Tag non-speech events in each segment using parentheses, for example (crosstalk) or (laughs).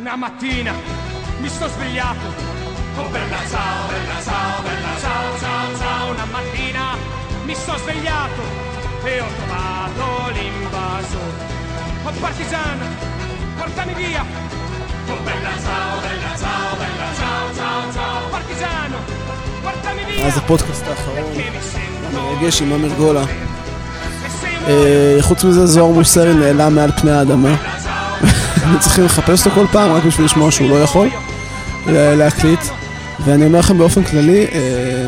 Una mattina mi sto svegliato. Oh bella ciao, bella ciao, bella ciao, ciao, ciao. Una mattina mi sto svegliato e ho trovato l'invasore. Oh partigiano, portami via. Oh bella ciao, bella ciao, bella ciao, ciao, ciao. Partigiano, portami via. אז הפודקאסט האחרון, המרגש עם אמיר גולה. e אה, חוץ מזה זוהר מוסרי נעלם מעל פני האדמה. אנחנו צריכים לחפש אותו כל פעם רק בשביל לשמוע שהוא לא יכול לה- להקליט. ואני אומר לכם באופן כללי, אה,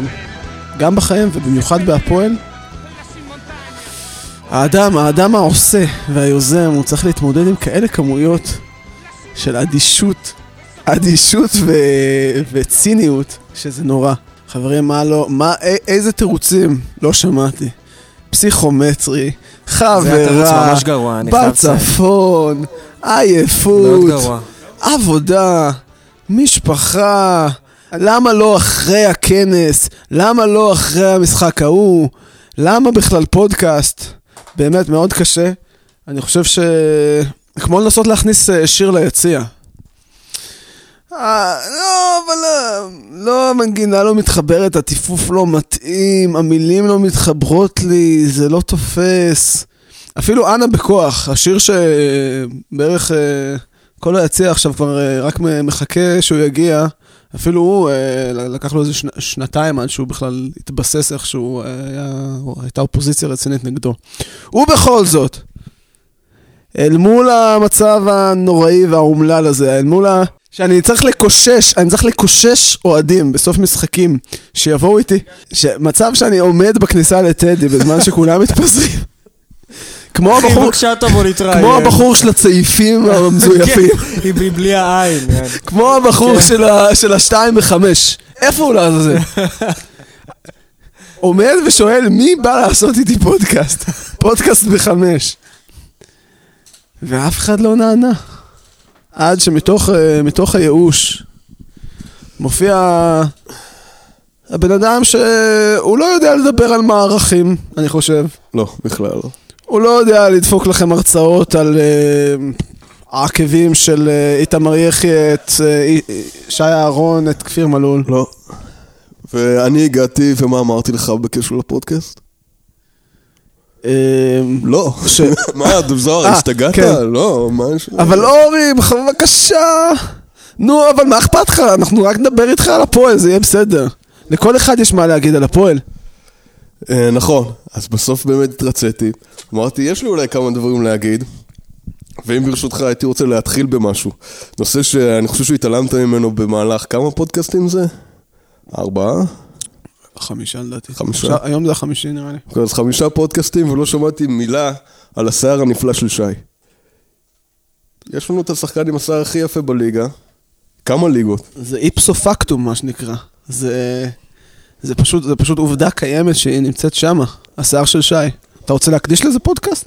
גם בחיים ובמיוחד בהפועל, האדם, האדם העושה והיוזם, הוא צריך להתמודד עם כאלה כמויות של אדישות, אדישות ו... וציניות, שזה נורא. חברים, מה לא, מה, א- איזה תירוצים לא שמעתי. פסיכומטרי, חברה. בצפון, עייפות. עבודה, משפחה, למה לא אחרי הכנס? למה לא אחרי המשחק ההוא? למה בכלל פודקאסט? באמת מאוד קשה. אני חושב ש... כמו לנסות להכניס אה, שיר ליציע. אה, לא, אבל לא, לא, המנגינה לא מתחברת, הטיפוף לא מתאים, המילים לא מתחברות לי, זה לא תופס. אפילו אנה בכוח, השיר שבערך אה, כל היציע עכשיו כבר אה, רק מחכה שהוא יגיע, אפילו הוא, אה, לקח לו איזה שנ, שנתיים עד שהוא בכלל התבסס איכשהו, אה, היה, הייתה אופוזיציה רצינית נגדו. ובכל זאת, אל מול המצב הנוראי והאומלל הזה, אל מול ה... שאני צריך לקושש, אני צריך לקושש אוהדים בסוף משחקים, שיבואו איתי, מצב שאני עומד בכניסה לטדי בזמן שכולם מתפזרים. כמו אחי, הבחור, בבקשה תבוא להתראיין. כמו הבחור של הצעיפים (laughs) המזויפים, כן, היא בלי העין. כן. כמו הבחור של ה- של השתיים בחמש. איפה הוא לעזאזל? (laughs) עומד ושואל מי בא לעשות איתי פודקאסט? פודקאסט בחמש. ואף אחד לא נענה. עד שמתוך אה, הייאוש מופיע הבן אדם שהוא לא יודע לדבר על מערכים, אני חושב. לא, בכלל לא. הוא לא יודע לדפוק לכם הרצאות על אה, העקבים של אה, איתמר יחיא, את אה, שי אהרון, את כפיר מלול. לא. ואני הגעתי, ומה אמרתי לך בקשר לפודקאסט? (laughs) אה, לא. מה, דוב זוהר, השתגעת? כן. לא, מה יש... אבל אורי, בבקשה. נו, אבל מה אכפת לך? אנחנו רק נדבר איתך על הפועל, זה יהיה בסדר. לכל אחד יש מה להגיד על הפועל. אה, נכון, אז בסוף באמת התרציתי. אמרתי, יש לי אולי כמה דברים להגיד, ואם ברשותך הייתי רוצה להתחיל במשהו. נושא שאני חושב שהתעלמת ממנו במהלך כמה פודקאסטים זה? ארבעה? חמישה לדעתי. חמישה? היום זה החמישי נראה לי. אז חמישה פודקאסטים ולא שמעתי מילה על השיער הנפלא של שי. יש לנו את השחקן עם השיער הכי יפה בליגה. כמה ליגות? זה איפסו פקטום, מה שנקרא. זה, זה, פשוט, זה פשוט עובדה קיימת שהיא נמצאת שמה, השיער של שי. אתה רוצה להקדיש לזה פודקאסט?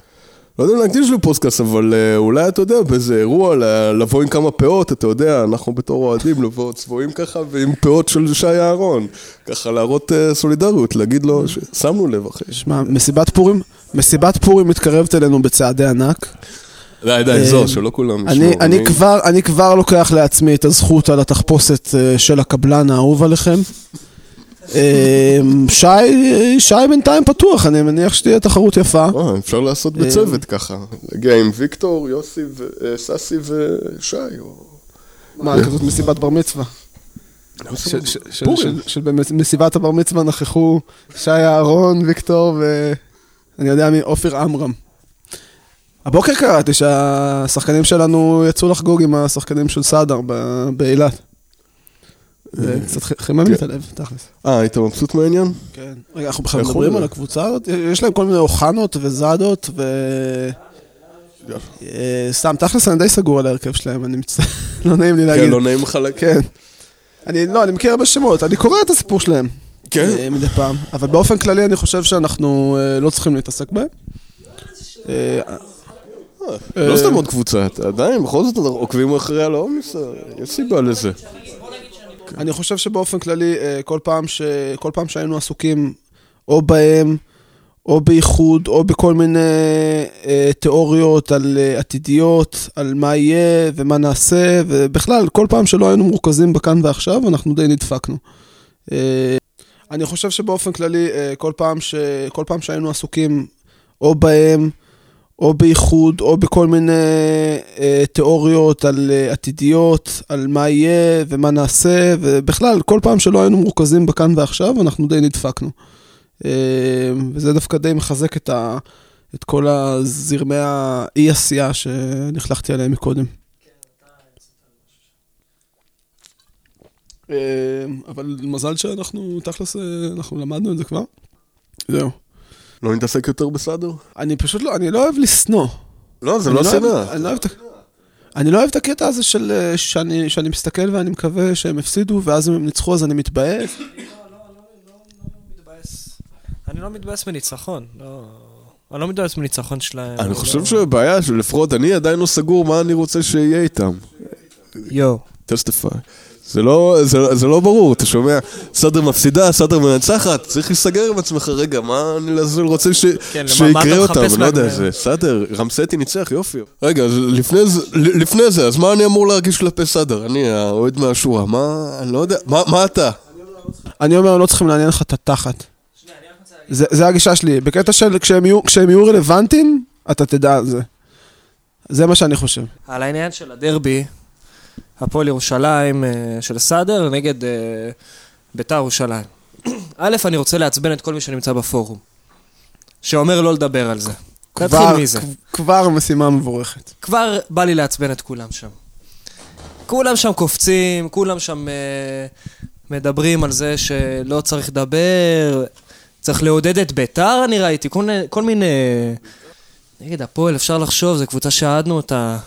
לא יודע אם להקדיש לו פודקאסט, אבל אה, אולי אתה יודע, באיזה אירוע, לבוא עם כמה פאות, אתה יודע, אנחנו בתור אוהדים, לבוא צבועים ככה, ועם פאות של שי אהרון. ככה להראות אה, סולידריות, להגיד לו, ששמנו לב, אחי. שמע, מסיבת פורים, מסיבת פורים מתקרבת אלינו בצעדי ענק. די, די, אה, זו, שלא כולם ישמעו. אני, כבר, אני כבר לוקח לעצמי את הזכות על התחפושת של הקבלן האהוב עליכם. אה, שי, שי בינתיים פתוח, אני מניח שתהיה תחרות יפה. אה, אפשר לעשות בצוות ככה. להגיע עם ויקטור, יוסי, אה, ססי ושי. מה, כזאת מסיבת בר מצווה. ש- ש- ש- של- של במסיבת הבר מצווה נכחו שי אהרון, ויקטור ואני יודע מי, אופיר עמרם. הבוקר קראתי שהשחקנים שלנו יצאו לחגוג עם השחקנים של סעדר ב- באילת. זה קצת ח- חימם לי את הלב, תכלס. אה, היית מבסוט מהעניין? כן. רגע, אנחנו בכלל מדברים על הקבוצה הזאת? יש להם כל מיני אוחנות וזאדות ו... אה, סתם, תכלס אני די סגור על ההרכב שלהם, אני מצטער, (laughs) לא נעים לי להגיד. כן, לא נעים לך להגיד. כן. אני, לא, אני מכיר הרבה שמות, אני קורא את הסיפור שלהם. כן? אה, מדי פעם. אבל באופן כללי אני חושב שאנחנו אה, לא צריכים להתעסק בהם. אה, לא סתם עוד קבוצה, עדיין, בכל זאת עוקבים אחרי על העומס, אה, יש סיבה לזה. אני חושב שבאופן כללי, אה, כל פעם, ש... כל פעם שהיינו עסוקים או בהם, או באיחוד, או בכל מיני אה, תיאוריות על אה, עתידיות, על מה יהיה ומה נעשה, ובכלל, כל פעם שלא היינו מורכזים בכאן ועכשיו, אנחנו די נדפקנו. אה, אני חושב שבאופן כללי, אה, כל פעם, ש... כל פעם שהיינו עסוקים או בהם, או באיחוד, או בכל מיני אה, תיאוריות על אה, עתידיות, על מה יהיה ומה נעשה, ובכלל, כל פעם שלא היינו מורכזים בכאן ועכשיו, אנחנו די נדפקנו. אה, וזה דווקא די מחזק את, ה, את כל הזרמי האי-עשייה שנחלכתי עליהם מקודם. אה, אבל מזל שאנחנו, תכלס, אה, אנחנו למדנו את זה כבר. זהו. לא נתעסק יותר בסדר? אני פשוט לא, אני לא אוהב לשנוא. לא, זה לא שנאה. אני לא אוהב את ה- אני לא אוהב את הקטע הזה של אה, שאני, שאני מסתכל ואני מקווה שהם הפסידו, ואז אם הם ניצחו אז אני מתבאס. אני לא מתבאס מניצחון, לא... אני לא מתבאס מניצחון שלהם. אני לא- חושב שהבעיה שלפחות אני עדיין לא סגור מה אני רוצה שיהיה איתם. יואו. טסטיפיי. זה לא, זה, זה לא ברור, אתה שומע? סאדר מפסידה, סאדר מנצחת, צריך להיסגר עם עצמך, רגע, מה אני לעזאזל רוצה ש... כן, שיקרה אותם, לא יודע, זה סאדר, רמסטי ניצח, יופי. רגע, אז לפני זה, לפני זה, אז מה אני אמור להרגיש כלפי סאדר? אני האוהד מהשורה, מה, אני לא יודע, מה, מה אתה? אני אומר, לא צריכים לעניין לך את התחת. זה, זה הגישה שלי. בקטע של כשהם יהיו, כשהם יהיו רלוונטיים, אתה תדע על זה. זה מה שאני חושב. על העניין של הדרבי, הפועל ירושלים אה, של סאדר נגד אה, ביתר ירושלים. (clears throat) א', אני רוצה לעצבן את כל מי שנמצא בפורום, שאומר לא לדבר על זה. נתחיל מזה. כבר משימה מבורכת. כבר בא לי לעצבן את כולם שם. כולם שם קופצים, כולם שם אה, מדברים על זה שלא צריך לדבר, צריך לעודד את ביתר, אני ראיתי, כל, כל מיני... נגד הפועל, אפשר לחשוב, זו קבוצה שאהדנו אותה.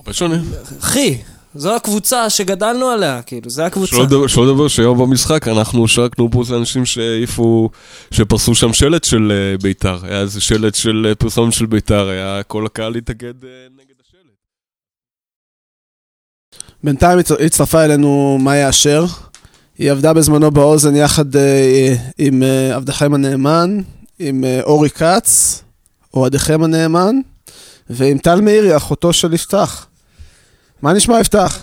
הרבה שונים. אחי, זו הקבוצה שגדלנו עליה, כאילו, זו הקבוצה. שלא לדבר- שיום במשחק אנחנו שרקנו פה זה אנשים שהעיפו, שפרסו שם שלט של אה, בית"ר. היה איזה שלט של אה, פרסומת של בית"ר, היה כל הקהל התאגד אה, נגד השלט. בינתיים הצ- הצטרפה אלינו מאיה אשר. היא עבדה בזמנו באוזן יחד עם עבדכם הנאמן, עם אורי כץ, אוהדיכם הנאמן, ועם טל מאירי, אחותו של יפתח. מה נשמע יפתח?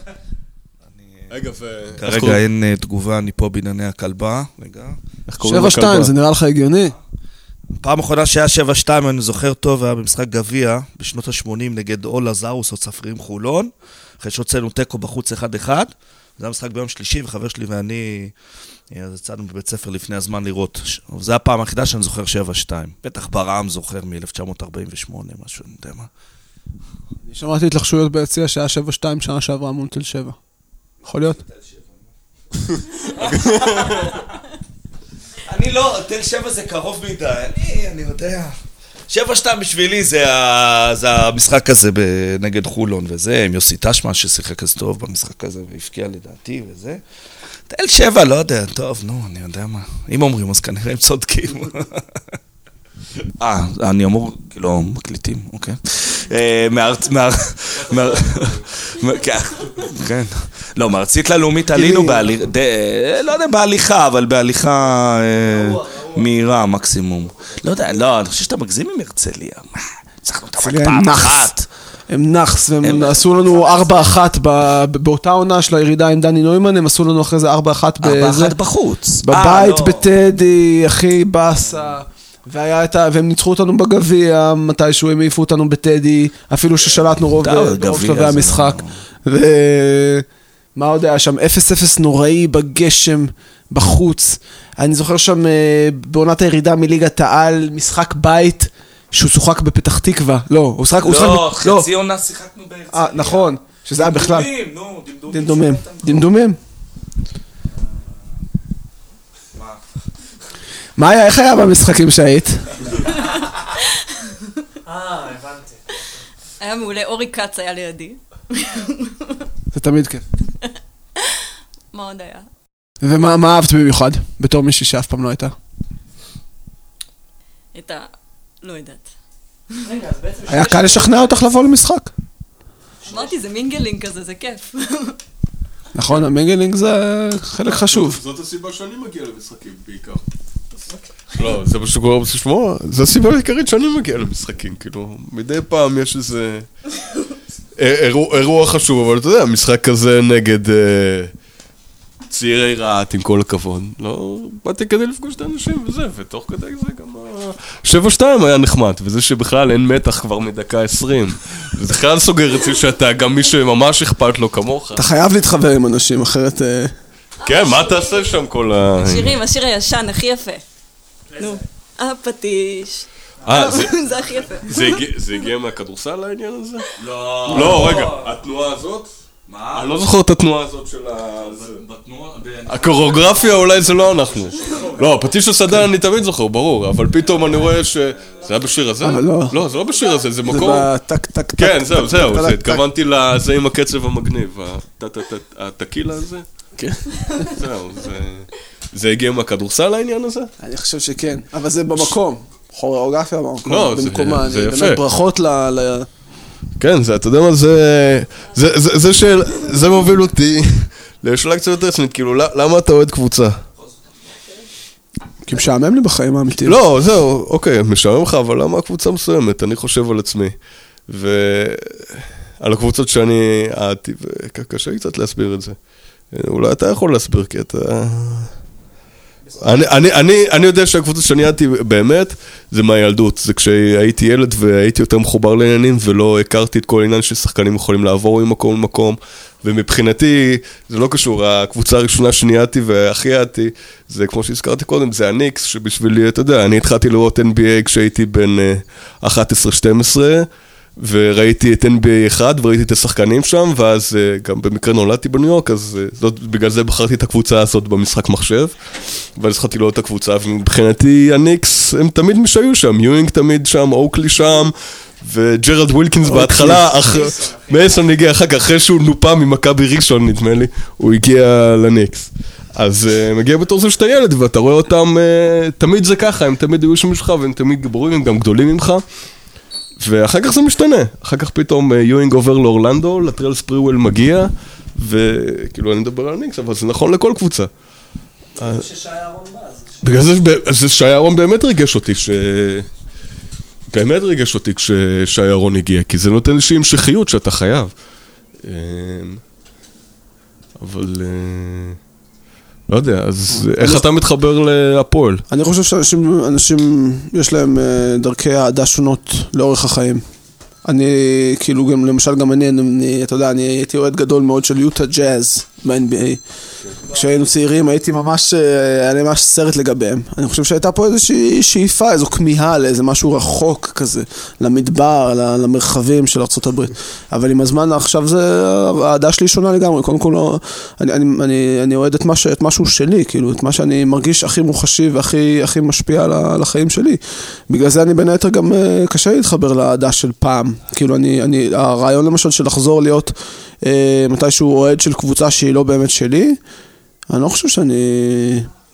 רגע, ו... כרגע אין אה, תגובה, אני פה בענייני הכלבה. רגע. איך קוראים שבע שתיים? זה נראה לך הגיוני? פעם אחרונה שהיה 7-2, אני זוכר טוב, היה במשחק גביע, בשנות ה-80 נגד אולה זאוס או צפרירים חולון, אחרי שהוצאנו תיקו בחוץ 1-1. זה היה משחק ביום שלישי, וחבר שלי ואני, אה, אז יצאנו בבית ספר לפני הזמן לראות. זו הפעם היחידה שאני זוכר 7-2. בטח ברעם זוכר מ-1948, משהו, אני יודע מה. אני שמעתי התלחשויות ביציע שהיה שבע שתיים שנה שעברה מול תל שבע. יכול להיות? (laughs) אני לא, תל שבע זה קרוב מדי, אני, יודע. שבע שתיים בשבילי זה, ה, זה המשחק הזה נגד חולון וזה, עם יוסי תשמן ששיחק אז טוב במשחק הזה והבקיע לדעתי וזה. תל שבע, לא יודע, טוב, נו, אני יודע מה. אם אומרים, אז כנראה הם צודקים. (laughs) אה, אני אמור, כאילו, מקליטים, אוקיי. אה, מארצ... מאר... מאר... כן, כן. לא, מארצית ללאומית עלינו בהליכה, לא יודע בהליכה, אבל בהליכה אה, מהירה מקסימום. לא יודע, לא, אני חושב שאתה מגזים עם הרצליה. מה, ניצחנו אותם רק פעם. אחת. הם נאחס, והם הם- עשו לנו 4-1 ב- באותה עונה של הירידה עם דני נוימן, הם עשו לנו אחרי זה 4-1 ארבע באיזה... אחת בחוץ. בבית אה, לא. בטדי, אחי באסה. והיה את ה... והם ניצחו אותנו בגביע, מתישהו הם העיפו אותנו בטדי, אפילו ששלטנו רוב שלבי המשחק. לא- ו... מה עוד היה שם? 0-0 נוראי בגשם, בחוץ. אני זוכר שם אה, בעונת הירידה מליגת העל, משחק בית, שהוא שוחק בפתח תקווה. לא, הוא שחק... הוא לא, שחק ב- חצי עונה שיחקנו בהרצליה. אה, נכון, שזה היה בכלל. דמדומים, נו, דמדומים. דמדומים. דמדומים. מה היה, איך היה במשחקים שהיית? אה, הבנתי. היה מעולה, אורי כץ היה לידי. זה תמיד כיף. מה עוד היה? ומה מה אהבת במיוחד, בתור מישהי שאף פעם לא הייתה? את ה... לא יודעת. רגע, אז בעצם... היה קל לשכנע אותך לבוא למשחק. אמרתי, זה mingling כזה, זה כיף. נכון, ה mingling זה חלק חשוב. זאת הסיבה שאני מגיע למשחקים בעיקר. לא, זה מה שקורה בשמוע, זה הסיבה העיקרית שאני מגיע למשחקים, כאילו, מדי פעם יש איזה אה, אירוע- אירוע חשוב, אבל אתה יודע, משחק כזה נגד אה, צעירי רהט, עם כל הכבוד, לא, באתי כדי לפגוש את האנשים וזה, ותוך כדי זה גם ה... 7-2 היה נחמד, וזה שבכלל אין מתח כבר מדקה 20, (laughs) זה בכלל סוגר אצלי שאתה גם מי שממש אכפת לו כמוך. אתה חייב להתחבר עם אנשים, אחרת... אה, כן, מה תעשה שם כל ה... שירים, השיר הישן הכי יפה. נו. הפטיש. אה, זה- (laughs) זה הכי יפה. זה הגיע- זה מהכדורסל העניין הזה? לא. לא, רגע, התנועה הזאת? מה? אני לא זוכר את התנועה הזאת של ה... בתנועה... הקוריאוגרפיה אולי זה לא אנחנו. לא, פטיש הסדן אני תמיד זוכר, ברור, אבל פתאום אני רואה ש... זה היה בשיר הזה? אבל לא. לא, זה לא בשיר הזה, זה זה מקום... בטק טק טק. כן, זהו, זהו, זה התכוונתי לזה עם הקצב המגניב, הטקילה הזה. כן. זהו, זה... זה הגיע מהכדורסל העניין הזה? אני חושב שכן, אבל זה במקום. כוריאוגרפיה במקום, לא, זה- במקומה. זה אני יפה. באמת ברכות ל... ל- כן, זה, אתה יודע מה, זה... זה, זה, זה, של, זה מוביל אותי (laughs) לשאלה קצת יותר רצינית, כאילו, למה- למה אתה אוהד קבוצה? כי משעמם לי בחיים האמיתיים. לא, זהו, אוקיי, משעמם לך, אבל למה קבוצה מסוימת? אני חושב על עצמי. ועל הקבוצות שאני אהדתי, וקשה לי קצת להסביר את זה. אולי אתה יכול להסביר, כי אתה... אני, אני, אני, אני יודע שהקבוצות שאני אהדתי באמת, זה מהילדות. זה כשהייתי ילד והייתי יותר מחובר לעניינים ולא הכרתי את כל העניין ששחקנים יכולים לעבור ממקום למקום. ומבחינתי, זה לא קשור, הקבוצה הראשונה שניהלתי והכי אהדתי, זה כמו שהזכרתי קודם, זה הניקס, שבשבילי, אתה יודע, אני התחלתי לראות NBA כשהייתי בן אה, 11-12. וראיתי את NBA 1 וראיתי את השחקנים שם, ואז uh, גם במקרה נולדתי בניו יורק, אז uh, זאת, בגלל זה בחרתי את הקבוצה הזאת במשחק מחשב, ואז התחלתי לראות את הקבוצה, ומבחינתי הניקס, הם תמיד מי שהיו שם, יואינג תמיד שם, אוקלי שם, וג'רלד ווילקינס בהתחלה, אח... מייסון הגיע אחר כך, אחרי שהוא נופה ממכבי ראשון נדמה לי, הוא הגיע לניקס. אז uh, מגיע בתור זה שאתה ילד, ואתה רואה אותם, uh, תמיד זה ככה, הם תמיד היו שם שלך, והם תמיד גיבורים, הם גם גדולים ממך. ואחר כך זה משתנה, אחר כך פתאום אה, יואינג עובר לאורלנדו, לטרל ספריוול מגיע, וכאילו אני מדבר על ניקס, אבל זה נכון לכל קבוצה. אה, בגלל זה, זה שי אהרון באמת ריגש אותי, ש... באמת ריגש אותי כששי אהרון הגיע, כי זה נותן איזושהי המשכיות שאתה חייב. אה, אבל... לא יודע, אז איך אתה מתחבר להפועל? אני חושב שאנשים, אנשים, יש להם אה, דרכי אהדה שונות לאורך החיים. אני, כאילו, גם, למשל, גם אני, אני, אתה יודע, אני הייתי אוהד גדול מאוד של יוטה ג'אז ב-NBA. כשהיינו צעירים הייתי ממש, אה, היה לי ממש סרט לגביהם. אני חושב שהייתה פה איזושהי שאיפה, איזו כמיהה לאיזה משהו רחוק כזה, למדבר, למרחבים של ארה"ב. אבל עם הזמן עכשיו זה, האהדה שלי שונה לגמרי. קודם כל, אני, אני, אני, אני אוהד את, מה, ש- את משהו שלי, כאילו, את מה שאני מרגיש הכי מוחשי והכי הכי משפיע על, על החיים שלי. בגלל זה אני בין היתר גם אה, קשה להתחבר לאהדה של פעם. כאילו, אני, אני, הרעיון למשל של לחזור להיות אה, מתישהו אוהד של קבוצה שהיא לא באמת שלי, אני לא חושב שאני...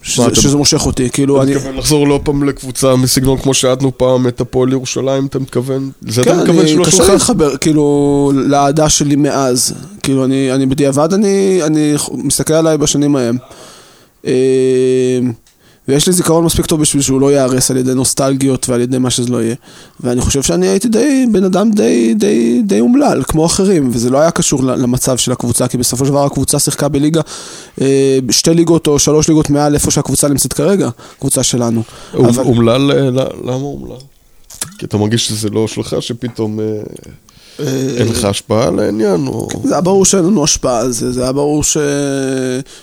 שזה, אתה- שזה מושך אותי, כאילו אתה אני... מתכוון לחזור לא פעם לקבוצה מסגנון כמו שעדנו פעם את הפועל ירושלים, אתה מתכוון? זה כן, אתה מתכוון אני שלא קשה לי שלך? להתחבר, כאילו, לאהדה שלי מאז. כאילו, אני, אני בדיעבד, אני, אני מסתכל עליי בשנים ההם. ויש לי זיכרון מספיק טוב בשביל שהוא לא ייהרס על ידי נוסטלגיות ועל ידי מה שזה לא יהיה. ואני חושב שאני הייתי די, בן אדם די, די, די אומלל, כמו אחרים, וזה לא היה קשור למצב של הקבוצה, כי בסופו של דבר הקבוצה שיחקה בליגה, אה, שתי ליגות או שלוש ליגות מעל איפה שהקבוצה נמצאת כרגע, קבוצה שלנו. הוא- אבל- אומלל, אה, ל- למה אומלל? כי אתה מרגיש שזה לא שלך, שפתאום אה, אין לך השפעה על העניין, או... זה היה ברור שאין לנו השפעה על זה, זה היה ברור ש...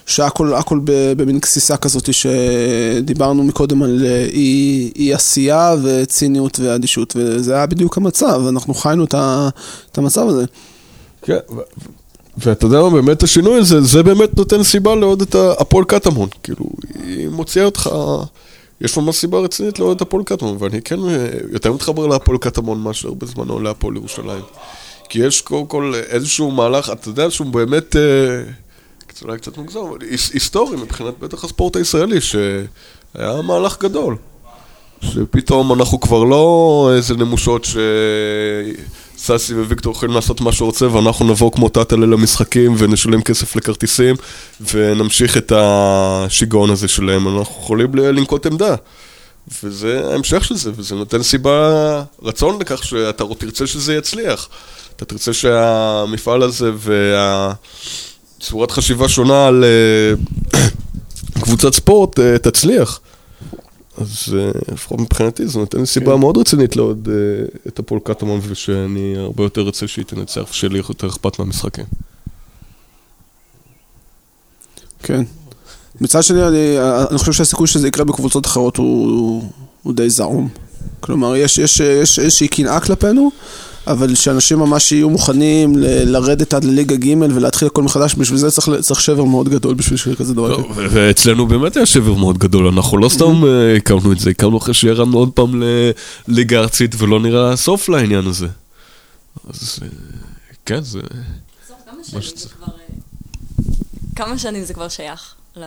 שהכל במין גסיסה כזאת שדיברנו מקודם על אה, אי, אי עשייה וציניות ואדישות, וזה היה בדיוק המצב, אנחנו חיינו את, ה... את המצב הזה. כן, ואתה יודע מה, באמת השינוי הזה, זה באמת נותן סיבה לעוד את הפועל קטמון. כאילו, היא מוציאה אותך, יש ממש סיבה רצינית לעוד את הפועל קטמון, ואני כן אה, יותר מתחבר להפועל קטמון מאשר בזמנו להפועל ירושלים. כי יש קודם כל איזשהו מהלך, אתה יודע שהוא באמת, אה, אולי קצת אבל היס- היסטורי מבחינת בטח הספורט הישראלי, שהיה מהלך גדול. שפתאום אנחנו כבר לא איזה נמושות שססי וויקטור יכולים לעשות מה שרוצה ואנחנו נבוא כמו טאטלה למשחקים ונשלם כסף לכרטיסים ונמשיך את השיגעון הזה שלהם, אנחנו יכולים לנקוט עמדה. וזה ההמשך של זה, וזה נותן סיבה, רצון לכך שאתה תרצה שזה יצליח. אתה תרצה שהמפעל הזה והצורת חשיבה שונה על אה, (coughs) קבוצת ספורט אה, תצליח. אז אה, לפחות מבחינתי זה נותן לי סיבה מאוד רצינית לעוד אה, את הפועל קטמון ושאני הרבה יותר רוצה שהיא תנצח ושיהיה לי יותר אכפת מהמשחקים. כן. מצד שני, אני, אני חושב שהסיכוי שזה יקרה בקבוצות אחרות הוא, הוא די זעום. כלומר, יש, יש, יש איזושהי קנאה כלפינו, אבל שאנשים ממש יהיו מוכנים ל- לרדת עד לליגה ג' ולהתחיל הכל מחדש, בשביל זה צריך, צריך שבר מאוד גדול בשביל שיהיה כזה דבר. לא, ו- ואצלנו באמת היה שבר מאוד גדול, אנחנו לא סתם אה, הקמנו את זה, הקמנו אחרי שירדנו עוד פעם לליגה ארצית ולא נראה סוף לעניין הזה. אז אה, כן, זה... כמה שנים זה כבר... אה, כמה שנים זה כבר שייך? ל...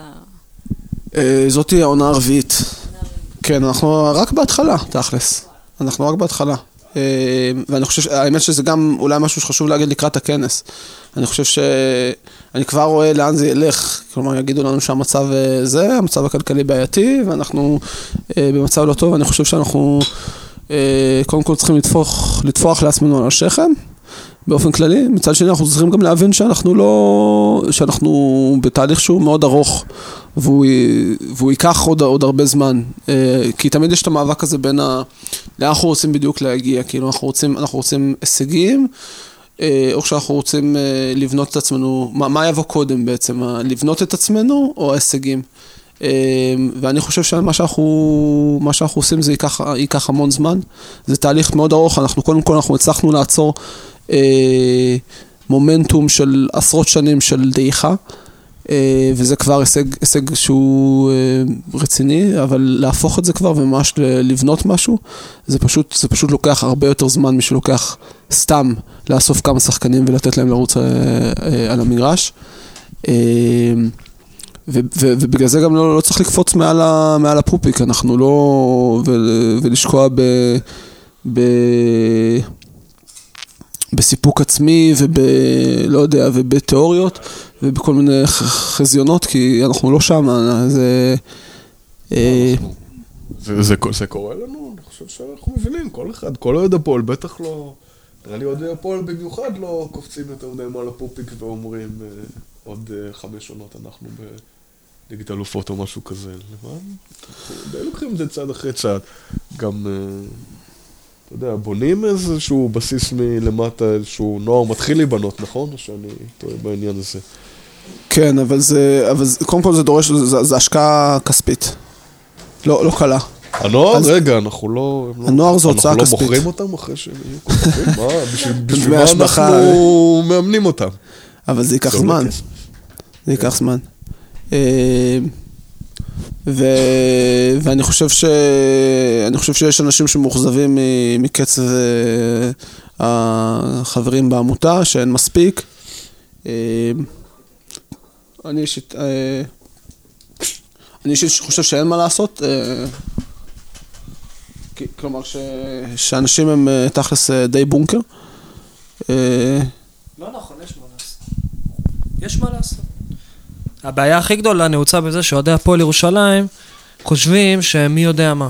זאתי העונה הרביעית. כן, אנחנו רק בהתחלה, תכלס. אנחנו רק בהתחלה. אה, ואני חושב, האמת שזה גם אולי משהו שחשוב להגיד לקראת הכנס. אני חושב ש... אני כבר רואה לאן זה ילך. כלומר, יגידו לנו שהמצב אה, זה, המצב הכלכלי בעייתי, ואנחנו אה, במצב לא טוב. אני חושב שאנחנו קודם כל צריכים לטפוח, לטפוח לעצמנו על השכם. באופן כללי, מצד שני אנחנו צריכים גם להבין שאנחנו לא, שאנחנו בתהליך שהוא מאוד ארוך והוא, והוא ייקח עוד, עוד הרבה זמן, אה, כי תמיד יש את המאבק הזה בין ה... לאן אנחנו רוצים בדיוק להגיע, כאילו אנחנו רוצים, אנחנו רוצים הישגים, אה, או שאנחנו רוצים אה, לבנות את עצמנו, מה, מה יבוא קודם בעצם, לבנות את עצמנו או ההישגים? ואני חושב שמה שאנחנו, מה שאנחנו עושים זה ייקח, ייקח המון זמן, זה תהליך מאוד ארוך, אנחנו קודם כל אנחנו הצלחנו לעצור מומנטום של עשרות שנים של דעיכה, אה, וזה כבר הישג, הישג שהוא אה, רציני, אבל להפוך את זה כבר וממש לבנות משהו, זה פשוט, זה פשוט לוקח הרבה יותר זמן משלוקח לוקח סתם לאסוף כמה שחקנים ולתת להם לרוץ אה, אה, על המגרש. אה, ו- ו- ובגלל זה גם לא, לא צריך לקפוץ מעל, ה- מעל הפופיק, אנחנו לא... ו- ולשקוע ב... ב... בסיפוק עצמי וב... לא יודע, ובתיאוריות ובכל מיני חזיונות, כי אנחנו לא שם, זה... אה, זה, זה, זה קורה לנו, אני חושב שאנחנו מבינים, כל אחד, כל אוהד הפועל, בטח לא... נראה לי אוהדי הפועל במיוחד לא קופצים יותר מדי מעל הפופיק ואומרים אה, עוד אה, חמש עונות אנחנו בליגת אלופות או משהו כזה. די לוקחים את זה צעד אחרי צעד. גם, אתה יודע, בונים איזשהו בסיס מלמטה, איזשהו נוער מתחיל להיבנות, נכון? או שאני טועה בעניין הזה? כן, אבל זה... אבל זה, קודם כל זה דורש, זה, זה השקעה כספית. לא, לא קלה. הנוער, אז- רגע, אנחנו לא... לא- הנוער זה הוצאה אנחנו לא כספית. מוכרים אותם אחרי שהם יהיו כוכבים? מה? (laughs) בשביל- בשביל מה. אנחנו מאמנים אותם? אבל זה ייקח זמן. זה ייקח זמן. ו... ואני חושב ש... חושב שיש אנשים שמאוכזבים מקצב אה, החברים בעמותה, שאין מספיק. אה, אני אישית... אה, אני אישית חושב שאין מה לעשות. כלומר, ש... שאנשים הם תכלס די בונקר. לא נכון, יש מה לעשות. יש מה לעשות. הבעיה הכי גדולה נעוצה בזה שאוהדי הפועל ירושלים חושבים שהם מי יודע מה.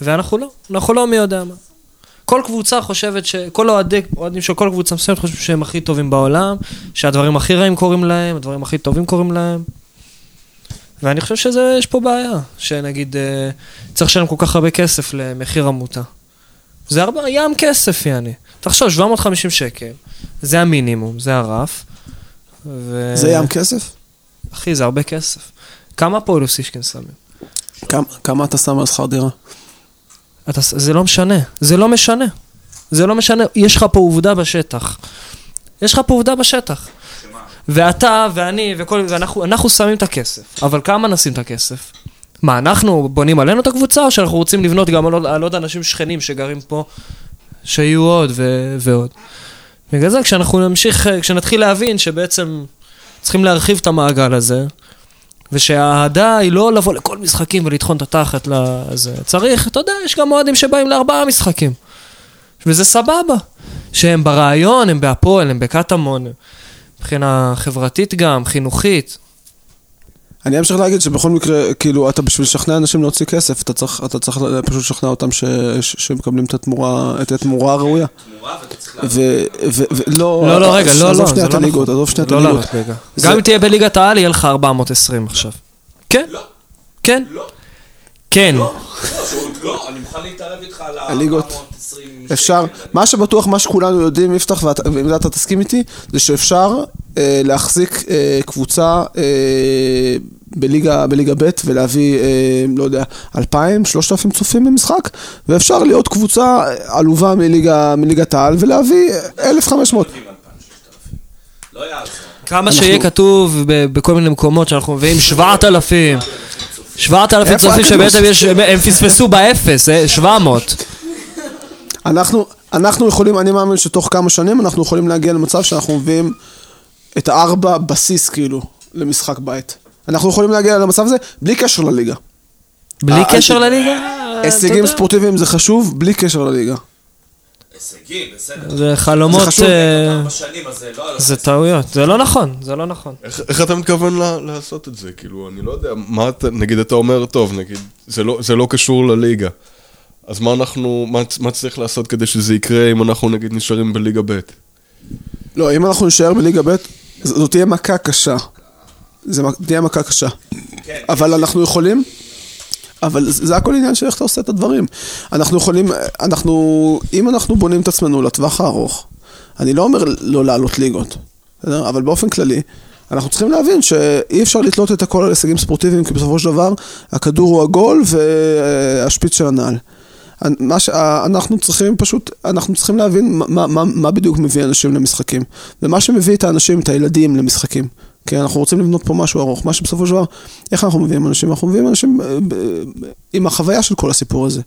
ואנחנו לא, אנחנו לא מי יודע מה. כל קבוצה חושבת ש... כל אוהדי, אוהדים של כל קבוצה מסוימת חושבים שהם הכי טובים בעולם, שהדברים הכי רעים קורים להם, הדברים הכי טובים קורים להם. ואני חושב שיש פה בעיה, שנגיד אה, צריך לשלם כל כך הרבה כסף למחיר עמותה. זה הרבה, ים כסף, יעני. תחשוב, 750 שקל, זה המינימום, זה הרף. ו... זה ים כסף? אחי, זה הרבה כסף. כמה פועלוסישקין שמים? כמה, כמה אתה שם על שכר דירה? אתה, זה לא משנה, זה לא משנה. זה לא משנה, יש לך פה עובדה בשטח. יש לך פה עובדה בשטח. ואתה ואני וכל, ואנחנו אנחנו שמים את הכסף, אבל כמה נשים את הכסף? מה, אנחנו בונים עלינו את הקבוצה, או שאנחנו רוצים לבנות גם על עוד, על עוד אנשים שכנים שגרים פה, שיהיו עוד ו, ועוד? בגלל זה כשאנחנו נמשיך, כשנתחיל להבין שבעצם צריכים להרחיב את המעגל הזה, ושהאהדה היא לא לבוא לכל משחקים ולטחון את התחת לזה. צריך, אתה יודע, יש גם אוהדים שבאים לארבעה משחקים. וזה סבבה. שהם ברעיון, הם בהפועל, הם בקטמון. מבחינה חברתית גם, חינוכית. אני אמשיך להגיד שבכל מקרה, כאילו, אתה בשביל לשכנע אנשים להוציא כסף, אתה צריך, אתה צריך פשוט לשכנע אותם ש, ש, שמקבלים את התמורה, את התמורה הראויה. ולא... לא, לא, רגע, לא, לא, עזוב זה שנייה לא את הליגות, נכון. עזוב שנייה את לא הליגות. לעלות ליגה. זה- גם אם תהיה בליגת העל, יהיה לך 420 עכשיו. כן. כן. כן. לא, אני מוכן להתערב איתך על הליגות. אפשר, מה שבטוח, מה שכולנו יודעים, יפתח, ועם זה אתה תסכים איתי, זה שאפשר אה, להחזיק אה, קבוצה אה, בליגה, בליגה ב' ולהביא, לא יודע, 2,000, 3,000 צופים במשחק, ואפשר להיות קבוצה עלובה מליגה, מליגת העל ולהביא 1,500. לא יעזור. כמה שיהיה כתוב בכל מיני מקומות שאנחנו מביאים 7,000. 7,000 איפה צופים? שבעצם יש, הם פספסו באפס, אה, 700. אנחנו, אנחנו יכולים, אני מאמין שתוך כמה שנים אנחנו יכולים להגיע למצב שאנחנו מביאים את הארבע בסיס כאילו למשחק בית. אנחנו יכולים להגיע למצב הזה בלי קשר לליגה. בלי אה, קשר אה, לליגה? הישגים. ספורטיביים זה חשוב, בלי קשר לליגה. הישגים, בסדר. זה חלומות, זה חשוב. אה, ארבע שנים, אז זה לא... זה טעויות. זה לא נכון, זה לא נכון. איך, אתה מתכוון לעשות את זה? כאילו, אני לא יודע, מה אתה, נגיד אתה אומר, טוב, נגיד, זה לא, לא קשור לליגה. אז מה אנחנו, מה, צריך לעשות כדי שזה יקרה אם אנחנו נגיד נשארים בליגה ב'? לא, אם אנחנו נשאר בליגה ב', ז- זאת תהיה מכה קשה. זה מ- תהיה מכה קשה. אבל אנחנו יכולים, אבל זה זה הכל עניין של איך אתה עושה את הדברים. אנחנו יכולים, אנחנו, אם אנחנו בונים את עצמנו לטווח הארוך, אני לא אומר לא לעלות ליגות, בסדר? אבל באופן כללי, אנחנו צריכים להבין שאי אפשר לתלות את הכל על הישגים ספורטיביים, כי בסופו של דבר הכדור הוא עגול והשפיץ של הנעל. ש... אנחנו צריכים פשוט, אנחנו צריכים להבין מה, מה, מה בדיוק מביא אנשים למשחקים. ומה שמביא את האנשים, את הילדים למשחקים. כי אנחנו רוצים לבנות פה משהו ארוך. מה שבסופו של דבר, איך אנחנו מביאים אנשים? אנחנו מביאים אנשים אה, עם החוויה של כל הסיפור הזה.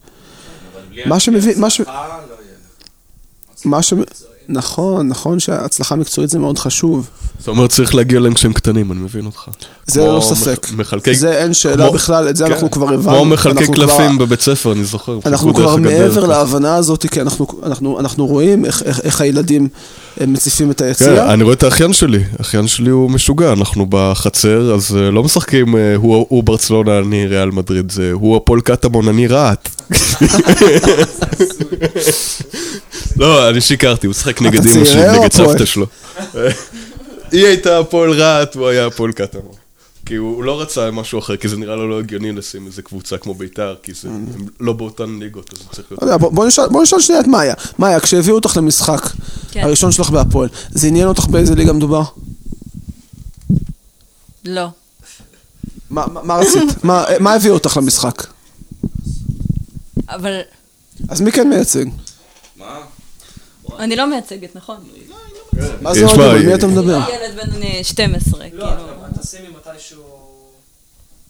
מה שמביא, מה ש... מה ש... נכון, נכון שהצלחה מקצועית זה מאוד חשוב. זאת אומרת, צריך להגיע להם כשהם קטנים, אני מבין אותך. זה לא ספק. מח- מחלקי... זה אין שאלה כמו- בכלל, את זה כן. אנחנו כבר הבנו. כמו מחלקי אנחנו כבר- קלפים בבית ספר, אני זוכר. אנחנו כבר. מעבר להבנה הזאת, כי אנחנו, אנחנו, אנחנו רואים איך, איך, איך הילדים אה, מציפים את כן, היציאה. אני רואה את האחיין שלי, האחיין שלי הוא משוגע, אנחנו בחצר, אז אה, לא משחקים, אה, הוא הוא ברצלונה, אני ריאל מדריד, זה הוא הפועל קטמון, אני רהט. (laughs) לא, אני שיקרתי, הוא משחק נגד אמא שלי, נגד? סבתא שלו. היא הייתה הפועל רהט, הוא היה הפועל קטמון. כי הוא לא רצה משהו אחר, כי זה נראה לו לא הגיוני לשים איזה קבוצה כמו ביתר, כי זה הם לא באותן ליגות, אז זה צריך להיות... לא בוא, נשאל, שנייה את מאיה. מאיה, כשהביאו אותך למשחק, כן. הראשון שלך בהפועל, זה עניין אותך באיזה ליגה מדובר? לא. מה, רצית? מה, מה הביא אותך למשחק? אבל אז מי כן מייצג? אני לא מייצגת, נכון? מה זה יש אוהדים? מה, על מי אתה מדבר? ילד בן אה, 12, כאילו. תשימי מתישהו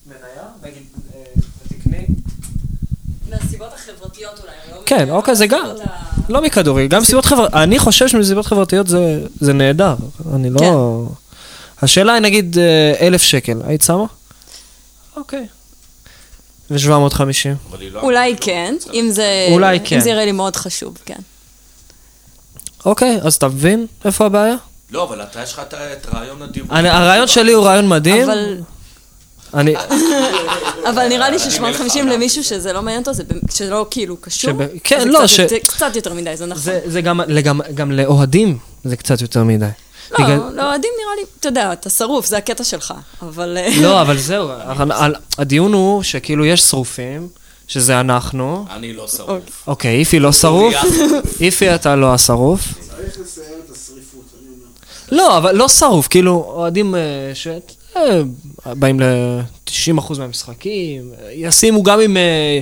מניה, נגיד, תקני. מהסיבות החברתיות אולי. לא כן, אוקיי, זה גם. לא מכדורגל, גם מסיבות חברתיות, אני חושב שמסיבות חברתיות זה, זה נהדר, אני לא... כן. השאלה היא נגיד אה, אלף שקל, היית שמה? אוקיי. ו-750. אולי כן, אם זה... אולי כן. אם זה יראה לי מאוד חשוב, כן. אוקיי, אז אתה מבין איפה הבעיה? לא, אבל אתה, יש לך את- רעיון. אני, הרעיון שלי הוא רעיון מדהים. אבל... אני... (laughs) אבל נראה לי ש-750 למישהו שזה לא מעניין אותו, זה שלא כאילו קשור. כן, לא, קצת- ש- זה קצת יותר מדי, זה נכון. זה, גם לאוהדים זה קצת יותר מדי. לא, בגלל- לאוהדים נראה לי, אתה יודע, אתה שרוף, זה הקטע שלך. אבל... אה, לא, (laughs) אבל זהו, הדיון הוא שכאילו יש שרופים, שזה אנחנו. אני לא שרוף. אוקיי, איפי לא שרוף. (laughs) איפי אתה לא השרוף. לא, אבל לא שרוף, כאילו, אוהדים אה, ש... אה, באים ל-90% מהמשחקים, ישימו גם אם, אה,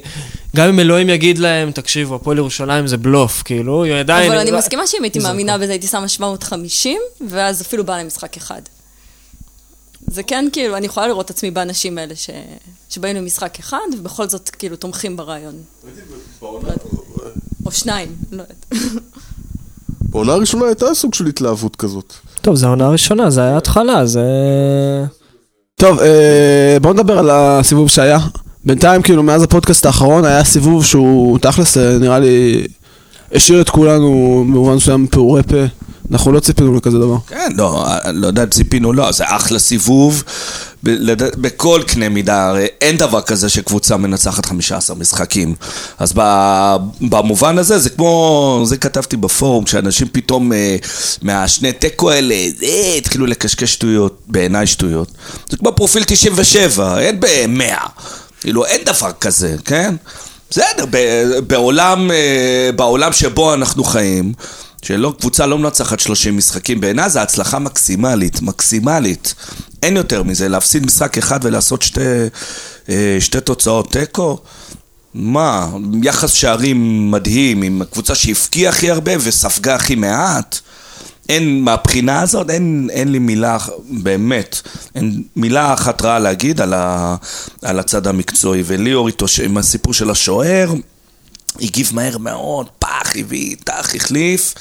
גם אם אלוהים יגיד להם, תקשיבו, הפועל ירושלים זה בלוף, כאילו, היא עדיין... אבל אני מסכימה שאם הייתי מאמינה בזה, הייתי שמה 750, ואז אפילו באה למשחק אחד. זה כן, כאילו, אני יכולה לראות את עצמי באנשים האלה ש... שבאים למשחק אחד, ובכל זאת, כאילו, תומכים ברעיון. לא. או שניים, לא יודעת. בעונה הראשונה הייתה סוג של התלהבות כזאת. טוב, זו העונה הראשונה, זה היה התחלה, זה... טוב, אה, בואו נדבר על הסיבוב שהיה. בינתיים, כאילו, מאז הפודקאסט האחרון היה סיבוב שהוא תכלס, אה, נראה לי, השאיר את כולנו במובן מסוים פעורי פה. אנחנו לא ציפינו לכזה דבר. כן, לא, לא יודע, ציפינו, לא, זה אחלה סיבוב. בכל קנה מידה, הרי אין דבר כזה שקבוצה מנצחת 15 משחקים. אז במובן הזה, זה כמו, זה כתבתי בפורום, שאנשים פתאום אה, מהשני תיקו האלה, אה, התחילו לקשקש שטויות, בעיניי שטויות. זה כמו פרופיל 97, אין ב-100. כאילו, אין דבר כזה, כן? בסדר, בעולם, אה, בעולם שבו אנחנו חיים, שלא, קבוצה לא מנצחת 30 משחקים, בעיניי זו הצלחה מקסימלית, מקסימלית. אין יותר מזה, להפסיד משחק אחד ולעשות שתי, אה, שתי תוצאות תיקו? מה, יחס שערים מדהים, עם קבוצה שהפקיעה הכי הרבה וספגה הכי מעט. אין, מהבחינה הזאת, אין, אין לי מילה, באמת, אין מילה אחת רעה להגיד על, ה, על הצד המקצועי. וליאור איתו, עם הסיפור של השוער, הגיב מהר מאוד, פח, הביא, טח, החליף,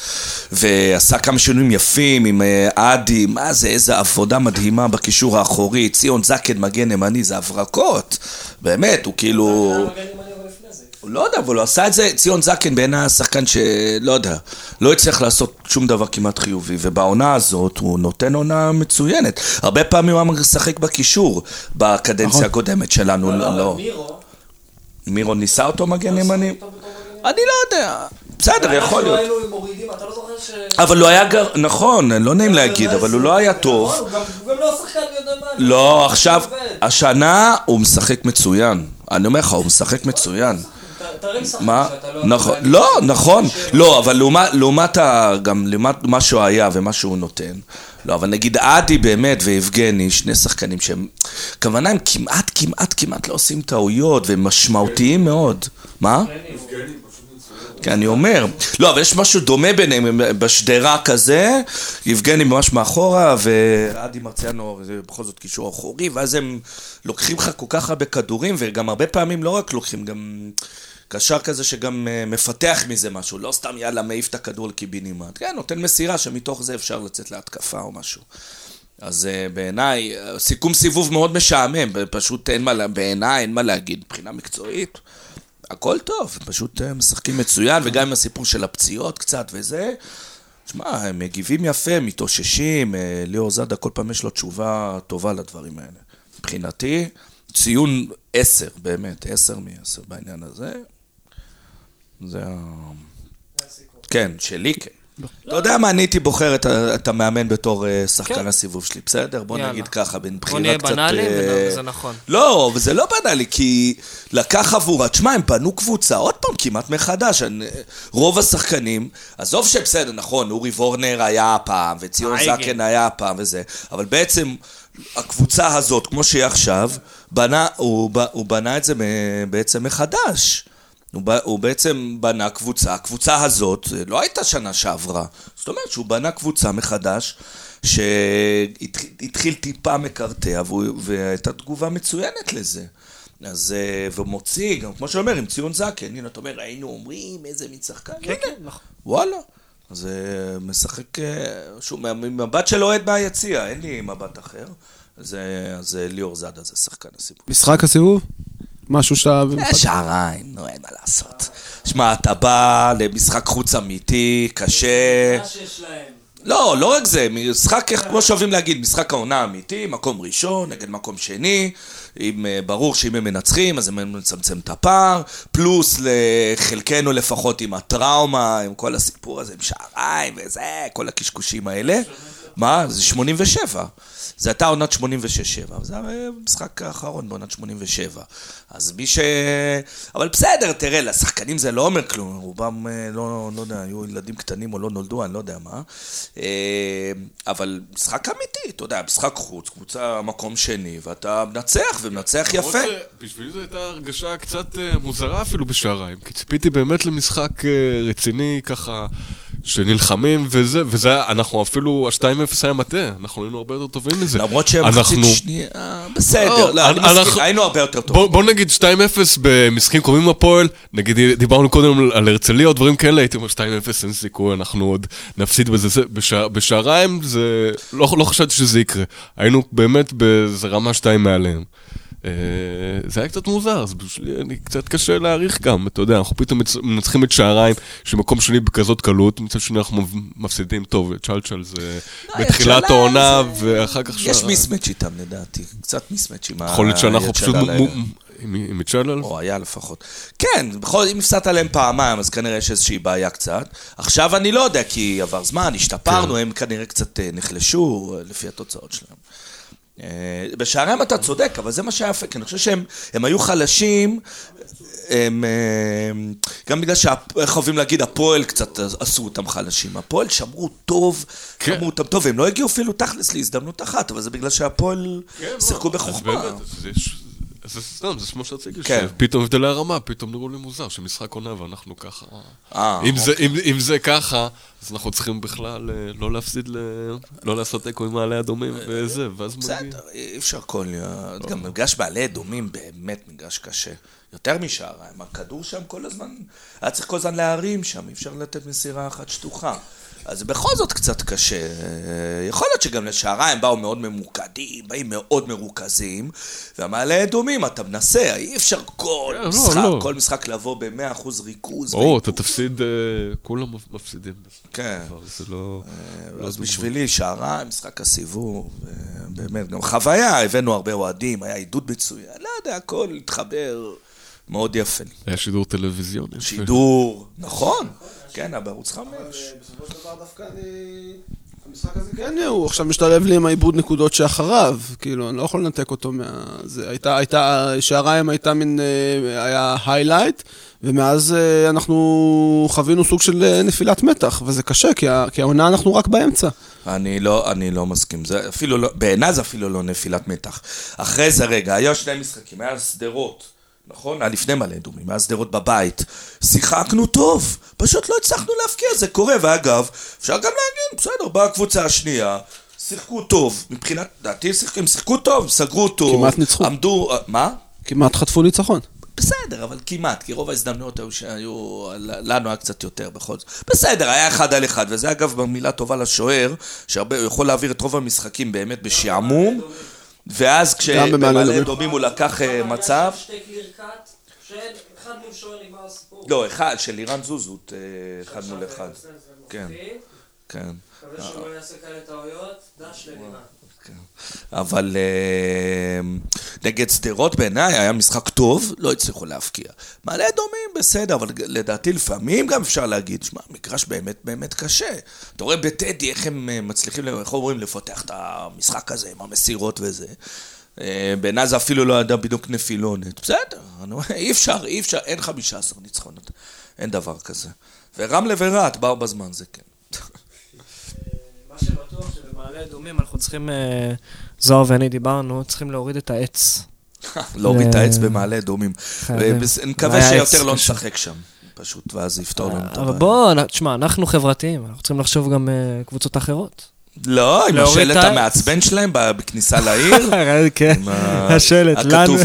ועשה כמה שינויים יפים עם אה, אדי, מה זה, איזה עבודה מדהימה בקישור האחורי, ציון זקן מגן ימני, זה הברקות, באמת, הוא כאילו... הוא לא יודע, אבל הוא עשה את זה, ציון זקן בעיניי השחקן שלא יודע, לא הצליח לעשות שום דבר כמעט חיובי, ובעונה הזאת הוא נותן עונה מצוינת. הרבה פעמים הוא היה משחק בקישור בקדנציה הקודמת שלנו, לא... לא. מירו ניסה אותו מגן ימני? אני לא יודע. בסדר, יכול להיות. אבל הוא היה גר... נכון, לא נעים להגיד, אבל הוא לא היה טוב. הוא גם לא שחקן מי יודע מה. לא, עכשיו, השנה הוא משחק מצוין. אני אומר לך, הוא משחק מצוין. מה? נכון, לא, נכון, לא, אבל לעומת. גם לעומת מה שהוא היה ומה שהוא נותן. לא, אבל נגיד עדי באמת ויבגני, שני שחקנים שהם... כוונה הם כמעט, כמעט, כמעט לא עושים טעויות והם משמעותיים מאוד. מה? כן, אני אומר. לא, אבל יש משהו דומה ביניהם, הם בשדרה כזה, יבגני ממש מאחורה, ועדי מרציאנו, זה בכל זאת קישור אחורי, ואז הם לוקחים לך כל כך הרבה כדורים, וגם הרבה פעמים לא רק לוקחים, גם קשר כזה שגם אה, מפתח מזה משהו, לא סתם יאללה מעיף את הכדור לקיבינימט, כן, נותן מסירה שמתוך זה אפשר לצאת להתקפה או משהו. אז uh, בעיניי, אה, סיכום סיבוב מאוד משעמם, פשוט אין מה, בעיניי אין מה להגיד, מבחינה מקצועית. הכל טוב, פשוט אה, משחקים מצוין, וגם עם הסיפור של הפציעות קצת וזה. שמע, הם מגיבים יפה, מתאוששים, אה, ליאור זאדה כל פעם יש לו תשובה טובה לדברים האלה. מבחינתי, ציון עשר, באמת, עשר מעשר בעניין הזה. זה ה... כן, שלי כן. אתה יודע מה, אני הייתי בוחר את המאמן בתור אה, שחקן כן. הסיבוב שלי, בסדר? בוא. נגיד ככה, בין בוא בחירה נהיה קצת... בנאליים, אה, וזה נכון. לא, וזה לא בנאלי, כי לקח עבורה, תשמע, הם בנו קבוצה, עוד פעם, כמעט מחדש. רוב השחקנים, עזוב שבסדר, נכון, אורי וורנר היה פעם, וציון. זקן היה פעם וזה, אבל בעצם הקבוצה הזאת, כמו שהיא עכשיו, בנה, הוא, הוא בנה את זה בעצם מחדש. הוא, ב- הוא בעצם בנה קבוצה, הקבוצה הזאת לא הייתה שנה שעברה. זאת אומרת שהוא בנה קבוצה מחדש, שהתחיל טיפה מקרטע, והייתה תגובה מצוינת לזה. אז, אה, ומוציא, גם כמו שאומר, עם ציון זקן, הנה, אתה אומר, היינו אומרים איזה מין שחקן, כן, כן, נכון. וואלה. אז אה, משחק, אה, שוב, ממבט של אוהד מהיציע, אין לי מבט אחר. זה, אז ליאור זאדה זה שחקן הסיפור. משחק הסיבוב? משהו שאתה... שעריים, נו, אין מה לעשות. שמע, אתה בא למשחק חוץ אמיתי, קשה. לא, לא רק זה, משחק, כמו שאוהבים להגיד, משחק העונה אמיתי, מקום ראשון נגד מקום שני, אם אה, ברור שאם הם מנצחים, אז הם מצמצם את הפער, פלוס לחלקנו לפחות עם הטראומה, עם כל הסיפור הזה, עם שעריים וזה, כל הקשקושים האלה. מה? זה 87. זה הייתה עונת 86-7, זה המשחק האחרון בעונת 87. אז מי ש... אבל בסדר, תראה, לשחקנים זה לא אומר כלום, רובם, אה, לא, לא יודע, היו ילדים קטנים או לא נולדו, אני לא יודע מה. אה, אבל משחק אמיתי, אתה יודע, משחק חוץ, קבוצה מקום שני, ואתה מנצח, ומנצח יפה. למרות שבשבילי זו הייתה הרגשה קצת אה, מוזרה אפילו בשעריים, כי ציפיתי באמת למשחק רציני ככה, שנלחמים וזה, וזה, אנחנו אפילו, ה-2-0 היה מטה, אנחנו היינו הרבה יותר טובים מזה. למרות שהם אנחנו- שנייה, בסדר, לא, אני אנחנו- מסכים, היינו הרבה יותר בוא, טובים. בוא נגיד 2-0 במשחקים קרובים הפועל, נגיד דיברנו קודם על- הרצליה או דברים כאלה, הייתי אומר 2-0 אין סיכוי, אנחנו עוד נפסיד בזה. זה, בשע, בשעריים זה, לא, לא חשבתי שזה יקרה. היינו באמת באיזה רמה 2 מעליהם. אה, זה היה קצת מוזר, בשבילי אני קצת קשה להעריך גם, אתה יודע, אנחנו פתאום מנצחים את שעריים, שמקום שני בכזאת קלות, מצד שני אנחנו מפסידים טוב, צ'לצ'ל זה בתחילת צ'אלה העונה, זה- ואחר כך יש מיסמץ' איתם לדעתי, קצת מיסמץ' עם ה... יכול להיות שאנחנו פשוט... עם צ'אלל? או היה לפחות. כן, בכל זאת, אם הפסדת עליהם פעמיים, אז כנראה יש איזושהי בעיה קצת. עכשיו אני לא יודע, כי עבר זמן, השתפרנו, הם כנראה קצת אה, נחלשו, אה, לפי התוצאות שלהם. אה, בשעריהם אתה צודק, אבל זה מה שהיה כי אני חושב שהם הם היו חלשים, הם, אה, גם בגלל שאיך אוהבים להגיד, הפועל קצת עשו אותם חלשים. הפועל שמרו טוב, כן. שמרו אותם טוב, והם לא הגיעו אפילו תכלס להזדמנות אחת, אבל זה בגלל שהפועל שיחקו כן, אז בחוכמה. זה סתם, זה כמו שרציתי, כן. שפתאום הבדלי הרמה, פתאום נראו לי מוזר, שמשחק עונה ואנחנו ככה... אה, אם זה- אם- אם זה ככה, אז אנחנו צריכים בכלל אה, לא להפסיד, לא לעשות תיקו עם מעלה אדומים וזה, ואז מגיע... בסדר, אי אפשר כל... גם מגרש בעלי אדומים באמת מגרש קשה. יותר משעריים. הכדור שם כל הזמן, היה צריך כל הזמן להרים שם, אי אפשר לתת מסירה אחת שטוחה. אז בכל זאת קצת קשה. אה, יכול להיות שגם לשעריים באו מאוד ממוקדים, באים מאוד מרוכזים, והמעלה אדומים אתה מנסה, אי אפשר כל לא, משחק, לא. כל משחק לבוא ב-100% ריכוז. או, אתה. תפסיד, אה, כולם מפסידים. כן. אבל זה לא... לא אז דוגמה. בשבילי, שעריים, משחק הסיבוב, אה, באמת, גם חוויה, הבאנו הרבה אוהדים, היה עידוד מצוין, לא יודע, הכל התחבר מאוד יפה. היה שידור טלוויזיוני. יפה. שידור, נכון, כן, בערוץ חמש. בסופו של דבר דווקא אני... המשחק הזה כן, הוא עכשיו משתלב לי עם העיבוד נקודות שאחריו, כאילו, אני לא יכול לנתק אותו מה... זה הייתה, הייתה, שעריים הייתה מין, אה, היה היילייט, ומאז אה, אנחנו חווינו סוג של אה, נפילת מתח, וזה קשה, כי, ה- כי העונה אנחנו רק באמצע. אני לא, אני לא מסכים, זה אפילו לא, בעיניי זה אפילו לא נפילת מתח. אחרי זה, רגע, היה שני משחקים, היה שדרות, נכון? היה לפני מלא אדומים, היה שדרות בבית. שיחקנו טוב, פשוט לא הצלחנו להפקיע, זה קורה, ואגב, אפשר גם להגיד, בסדר, באה הקבוצה השנייה, שיחקו טוב, מבחינת, דעתי שיחקו- הם שיחקו טוב, סגרו טוב. כמעט ניצחו. עמדו, אה, מה? כמעט חטפו ניצחון. בסדר, אבל כמעט, כי רוב ההזדמנויות היו שהיו, לנו היה קצת יותר בכל זאת. בסדר, היה אחד על אחד, וזה אגב מילה טובה לשוער, שהרבה, הוא יכול להעביר את רוב המשחקים באמת בשעמום, ואז כשבמעלה אדומים. הוא לקח אה, מצב. לא, אחד, של לירן זוזות, אה, אחד מול אחד. כן, כן. מקווה שהוא לא יעשה כאלה טעויות, דש ללירן. אבל אה, נגד שדרות בעיניי היה משחק טוב, לא הצליחו להבקיע. מעלה אדומים בסדר, אבל לדעתי לפעמים גם אפשר להגיד, שמע, מגרש באמת באמת קשה. אתה רואה בטדי איך הם אה, מצליחים, איך אומרים, לפתח את המשחק הזה עם המסירות וזה. אה, בעיניי זה אפילו לא ידע בדיוק נפילונת. בסדר, (laughs) אי אפשר, אי אפשר, אין 15 ניצחונות. אין דבר כזה. ורמלה ורהט באו בזמן, זה כן. שבמעלה אדומים אנחנו צריכים, אה, זוהר ואני דיברנו, צריכים להוריד את העץ. (laughs) להוריד את אה, העץ במעלה אדומים. נקווה שיותר לא. נשחק שם, פשוט, ואז זה יפתור לנו את אבל הבעיה. בוא, נ- תשמע, אנחנו חברתיים, אנחנו צריכים לחשוב גם אה, קבוצות אחרות. לא, עם השלט. המעצבן שלהם בכניסה לעיר. (laughs) כן, עם ה- השלט, לנו. הכתוב,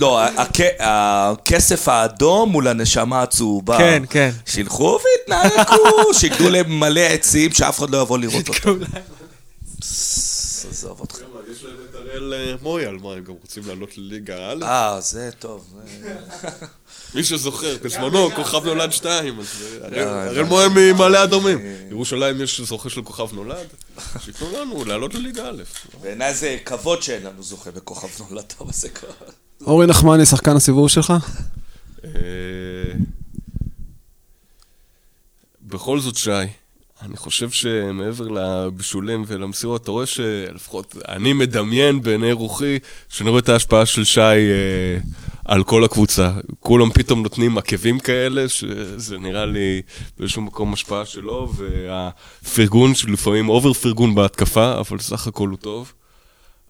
לא, הכ- הכסף האדום מול הנשמה הצהובה. כן, כן. שילכו והתנהגו, שיגדו להם מלא עצים שאף אחד לא יבוא לראות אותם. עזוב אותך. יש להם את אראל אה, מויאל, מה, הם גם רוצים לעלות לליגה א'? אה, זה טוב. (laughs) מי שזוכר, בזמנו, כוכב נולד 2, אז אה, אראל- אה, אראל מויאל ממעלה אדומים. ירושלים יש זוכה של כוכב נולד, שייתנו לנו לעלות לליגה א'. בעיניי זה כבוד שאין לנו זוכה בכוכב נולד, אבל זה כבר... אורי נחמני, שחקן הסיבוב שלך? בכל זאת, שי, אני חושב שמעבר לבישולים ולמסירות, אתה רואה שלפחות אני מדמיין בעיני רוחי, שאני רואה את ההשפעה של שי אה, על כל הקבוצה. כולם פתאום נותנים עקבים כאלה, שזה נראה לי באיזשהו מקום השפעה שלו, והפרגון, שלפעמים אובר פרגון בהתקפה, אבל סך הכל הוא טוב.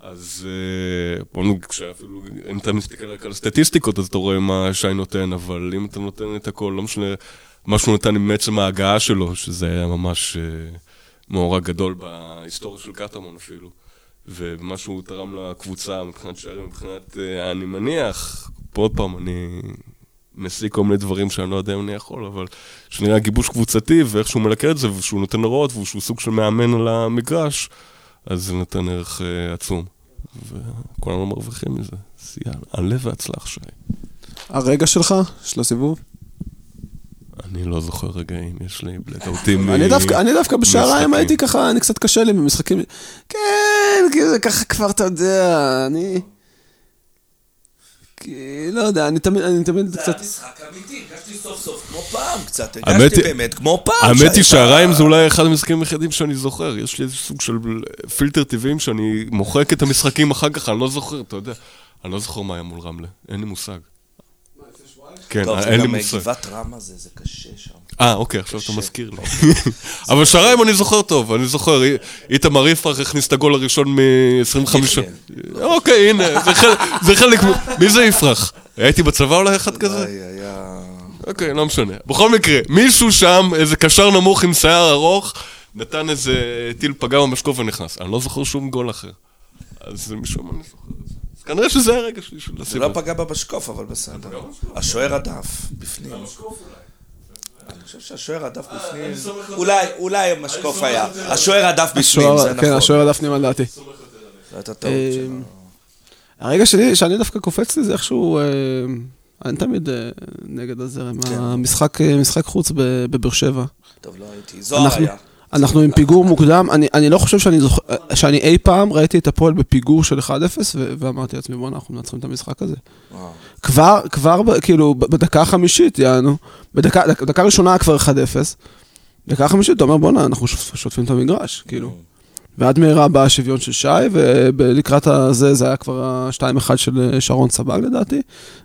אז אה, בוא נגיד, כשאפילו, אם אתה מסתכל רק על הסטטיסטיקות, אז אתה רואה מה שי נותן, אבל אם אתה נותן את הכל, לא משנה מה שהוא נתן עם עצם ההגעה שלו, שזה היה ממש אה, מאורע גדול בהיסטוריה של קטמון אפילו. ומה שהוא תרם לקבוצה מבחינת שערים, מבחינת, אה, אני מניח, עוד פעם, אני משיג כל מיני דברים שאני לא יודע אם אני יכול, אבל שנראה גיבוש קבוצתי ואיך שהוא מלקט את זה, ושהוא נותן הוראות, ושהוא סוג של מאמן על המגרש, אז זה נותן ערך אה, עצום. וכולנו מרוויחים מזה. יאללה, עלה והצלח, שי. הרגע שלך, של הסיבוב? אני לא זוכר רגעים, יש לי בלקאוטים אני דווקא, בשעריים. הייתי ככה, אני קצת קשה לי במשחקים. כן, כאילו זה ככה כבר, אתה יודע, אני... לא יודע, אני תמיד, אני תמיד זה קצת... היה משחק אמיתי, הרגשתי סוף סוף כמו פעם קצת, הרגשתי באמת כמו פעם. האמת היא שהריים זה אולי אחד המשחקים היחידים שאני זוכר. יש לי איזה סוג של פילטר טבעיים שאני מוחק את המשחקים אחר כך, אני לא זוכר, אתה יודע. אני לא זוכר מה היה מול רמלה, אין לי מושג. כן, טוב, זה אין לי גם מושג. גבעת רמה זה, זה קשה שם. אה, אוקיי, עכשיו אתה מזכיר לי. (laughs) אבל שריים אני זוכר טוב, אני זוכר, אי- איתמר יפרח הכניס את הגול הראשון מ-25... יחיא. אוקיי, הנה, זה חלק- זה מי זה יפרח? הייתי בצבא אולי אחד כזה? אוקיי, לא משנה. בכל מקרה, מישהו שם, איזה קשר נמוך עם שיער ארוך, נתן איזה טיל פגע במשקוף ונכנס. אני לא זוכר שום גול אחר. אז משום מה אני זוכר את זה. כנראה שזה הרגע שלי של זה הסיבוב. לא פגע במשקוף, אבל בסדר. השוער הדף, בפנים. אני חושב שהשוער הדף בפנים, אולי, אולי המשקוף היה. השוער הדף בפנים, זה כן, נכון. השוער הדף על דעתי. זו הייתה טעות אה, שלו. הרגע שלי, שאני דווקא קופץ לי זה איכשהו, אה, אני תמיד אה, נגד הזרם. כן. המשחק, אה, משחק חוץ בבאר שבע. טוב, לא הייתי. זוהר היה. אנחנו עם פיגור מוקדם, אני, אני לא חושב שאני זוכר, שאני אי פעם ראיתי את הפועל בפיגור של 1-0, ו- ואמרתי לעצמי, בואנה, אנחנו מנצחים את המשחק הזה. וואו. כבר, כבר, כאילו, בדקה החמישית, יענו, בדקה, דק, דקה ראשונה היה כבר 1-0, דקה חמישית, אתה אומר, בואנה, אנחנו שוט- שוטפים את המגרש, כאילו. ועד מהרה בא השוויון של שי, ולקראת הזה, זה היה כבר ה-2-1 של שרון סבג לדעתי.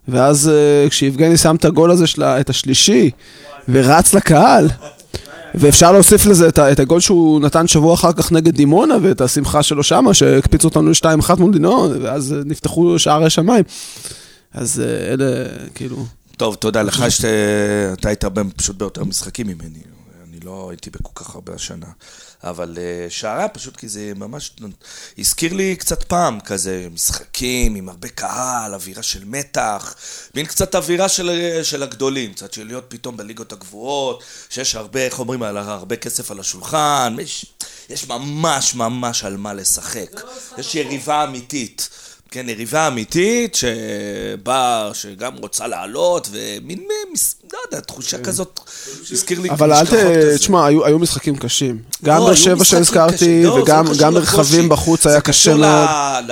ואז אה, כשיבגני שם את הגול הזה, של ה- את השלישי, ורץ לקהל, ואפשר להוסיף לזה את, את הגול שהוא נתן שבוע אחר כך נגד דימונה, ואת השמחה שלו שמה, שהקפיצו אותנו ל-2-1 מול דימונה, ואז אה, נפתחו שערי שמיים. אז אה, אלה, כאילו... טוב, תודה לך שאתה היית הרבה- פשוט ביותר משחקים ממני. אני לא הייתי בכל כך הרבה השנה. אבל אה, שערה פשוט כי זה ממש הזכיר לי קצת פעם כזה משחקים עם הרבה קהל, אווירה של מתח, מין קצת אווירה של, של הגדולים, קצת של להיות פתאום בליגות הגבוהות, שיש הרבה, איך אומרים, על- הרבה כסף על השולחן, יש, יש ממש ממש על מה לשחק. יש יריבה אמיתית. כן, יריבה אמיתית שבאה, שגם רוצה לעלות, ומין, לא יודע, תחושה כזאת, שהזכיר לי כן. אבל אל ת... תשמע, היו, היו משחקים קשים. לא, גם באר היו שבע שהזכרתי. לא, וגם לא. מרחבים בחוץ היה קשה מאוד,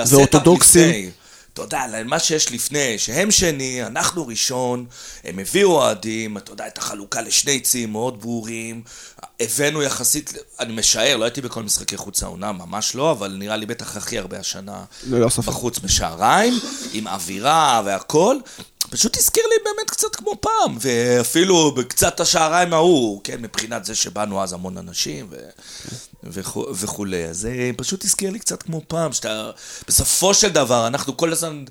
ואורתודוקסים. אתה יודע, למה שיש לפני, שהם שני, אנחנו ראשון, הם הביאו אוהדים, אתה יודע, את החלוקה לשני ציים מאוד ברורים, הבאנו יחסית, אני משער, לא הייתי בכל משחקי חוץ העונה, ממש לא, אבל נראה לי בטח הכי הרבה השנה. בחוץ בשעריים, עם אווירה והכל. פשוט הזכיר לי באמת קצת כמו פעם, ואפילו בקצת השעריים ההוא, כן, מבחינת זה שבאנו אז המון אנשים ו... וכו, וכולי. אז זה פשוט הזכיר לי קצת כמו פעם, שאתה... בסופו של דבר, אנחנו כל הזמן...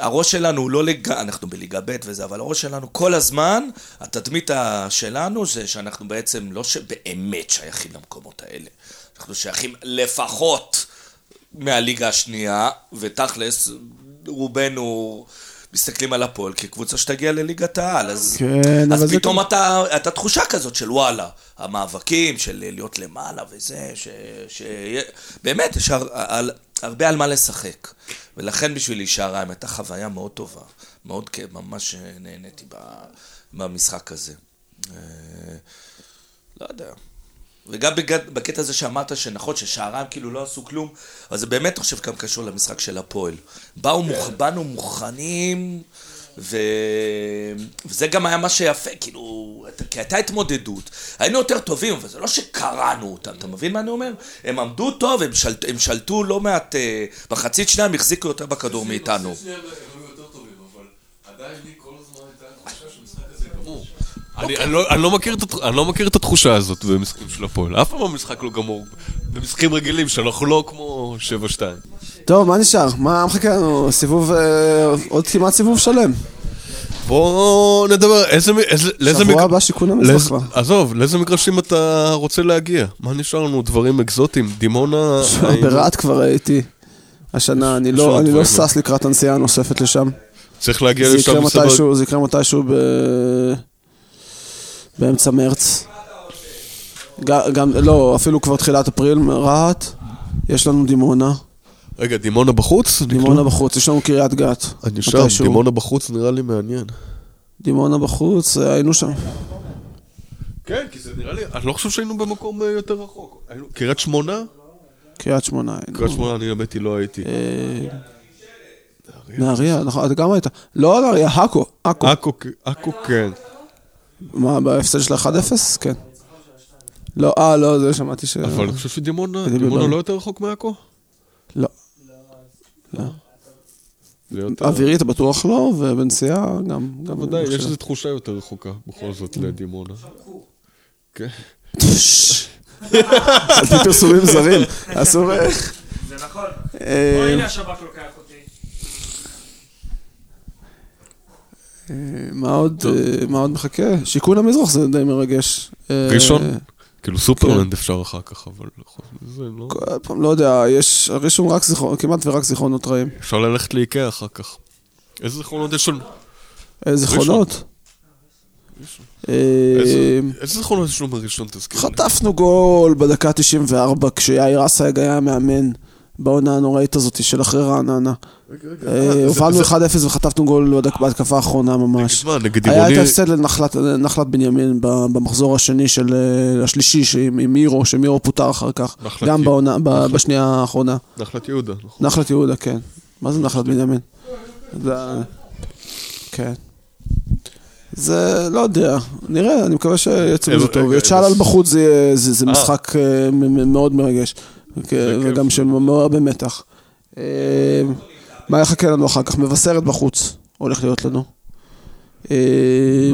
הראש שלנו הוא לא לג... אנחנו בליגה ב' וזה, אבל הראש שלנו כל הזמן, התדמית שלנו זה שאנחנו בעצם לא שבאמת שייכים למקומות האלה. אנחנו שייכים לפחות מהליגה השנייה, ותכלס, רובנו מסתכלים על הפועל כקבוצה שתגיע לליגת העל, אז, כן, אז אבל זה פתאום אתה, אתה תחושה כזאת של וואלה, המאבקים, של להיות למעלה וזה, ש... ש... באמת, יש הר... על... הרבה על מה לשחק. ולכן בשבילי שעריים הייתה חוויה מאוד טובה, מאוד כיף, ממש נהניתי ב... במשחק הזה. אה, לא יודע. וגם בגד- בקטע הזה שאמרת שנכון ששעריים כאילו לא עשו כלום, אבל זה באמת, חושב, גם קשור למשחק של הפועל. באו, מוכ... באנו מוכנים, ו... וזה גם היה מה שיפה, כאילו, כי הייתה התמודדות. היינו יותר טובים, אבל זה לא שקרענו אותם, אתה מבין מה אני אומר? הם עמדו טוב, הם, שלט... הם שלטו לא מעט, אה, מחצית שנייה הם החזיקו יותר בכדור מאיתנו. אני, לא, לא מכיר את, הת- אני לא מכיר את התחושה הזאת במשחקים של הפועל. אף פעם המשחק לא גמור. במשחקים רגילים שאנחנו לא כמו 7-2. טוב, מה נשאר? מה מחכה לנו? סיבוב, אה, עוד כמעט סיבוב שלם. בוא נדבר, איזה... איזה- שבוע הבא שיכון המזרח כבר. עזוב, לאיזה מגרשים אתה רוצה להגיע? מה נשאר לנו? דברים אקזוטיים? דימונה... (laughs) ברהט כבר הייתי. השנה, אני לא אני לא שש לקראת הנסיעה הנוספת לשם. צריך להגיע לשם בסדר... זה יקרה מתישהו ב... באמצע מרץ. גם, לא, אפילו כבר תחילת אפריל, רהט. יש לנו דימונה. רגע, דימונה בחוץ? דימונה בחוץ, יש לנו קריית גת. אני שם. דימונה בחוץ נראה לי מעניין. דימונה בחוץ, אה, היינו שם. כן, כי זה נראה לי... אני לא חושב שהיינו במקום אה, יותר רחוק. קריית שמונה? קריית שמונה היינו. קריית שמונה, אני האמת היא לא הייתי. אה, נהריה, נכון, אתה גם היית. לא נהריה, עכו, עכו. עכו, עכו כן. מה, בהפסד של 1-0? כן. לא, אה, לא, זה שמעתי ש... אבל אני חושב שדימונה, דימונה בבית. לא יותר רחוק מעכו? לא. יותר... אווירית בטוח לא, ובנסיעה גם... גם ודאי, יש. איזו תחושה יותר רחוקה בכל זאת לדימונה. כן. (laughs) על פי פרסומים זרים, אסור... זה נכון. אה, או הנה השב"כ לוקח אותי. אה, מה עוד אה, מה עוד מחכה? שיכון המזרח זה די מרגש. אה, ראשון? כאילו סופרלנד אפשר אחר כך, אבל זה לא... כל פעם, לא יודע, יש, הראשון רק זיכרונות, כמעט ורק זיכרונות רעים. אפשר ללכת לאיקאה אחר כך. איזה זיכרונות יש לנו? איזה זיכרונות? אה, איזה- איזה זיכרונות יש לנו מראשון תזכיר? לי? חטפנו גול בדקה 94 כשיאיר אסייג היה מאמן בעונה הנוראית הזאת של אחרי רעננה. אה, הובלנו 1-0 וחטפנו גול בהתקפה האחרונה ממש. נגד מה? נגד היה את? ההפסד לנחלת בנימין ב- במחזור השני של, אה, השלישי עם מירו, שמירו פוטר אחר כך. גם בשנייה האחרונה. נחלת יהודה, נכון. נחלת יהודה, כן. מה זה נחלת בנימין? כן. זה, לא יודע, נראה, אני מקווה שיצאו מזה טוב. את שאלל זה- בחוץ זה אה. משחק אה, מאוד מרגש, כן. וגם שמעורר במתח. אה, מה יחכה לנו אחר כך? מבשרת בחוץ, הולך להיות לנו. אה,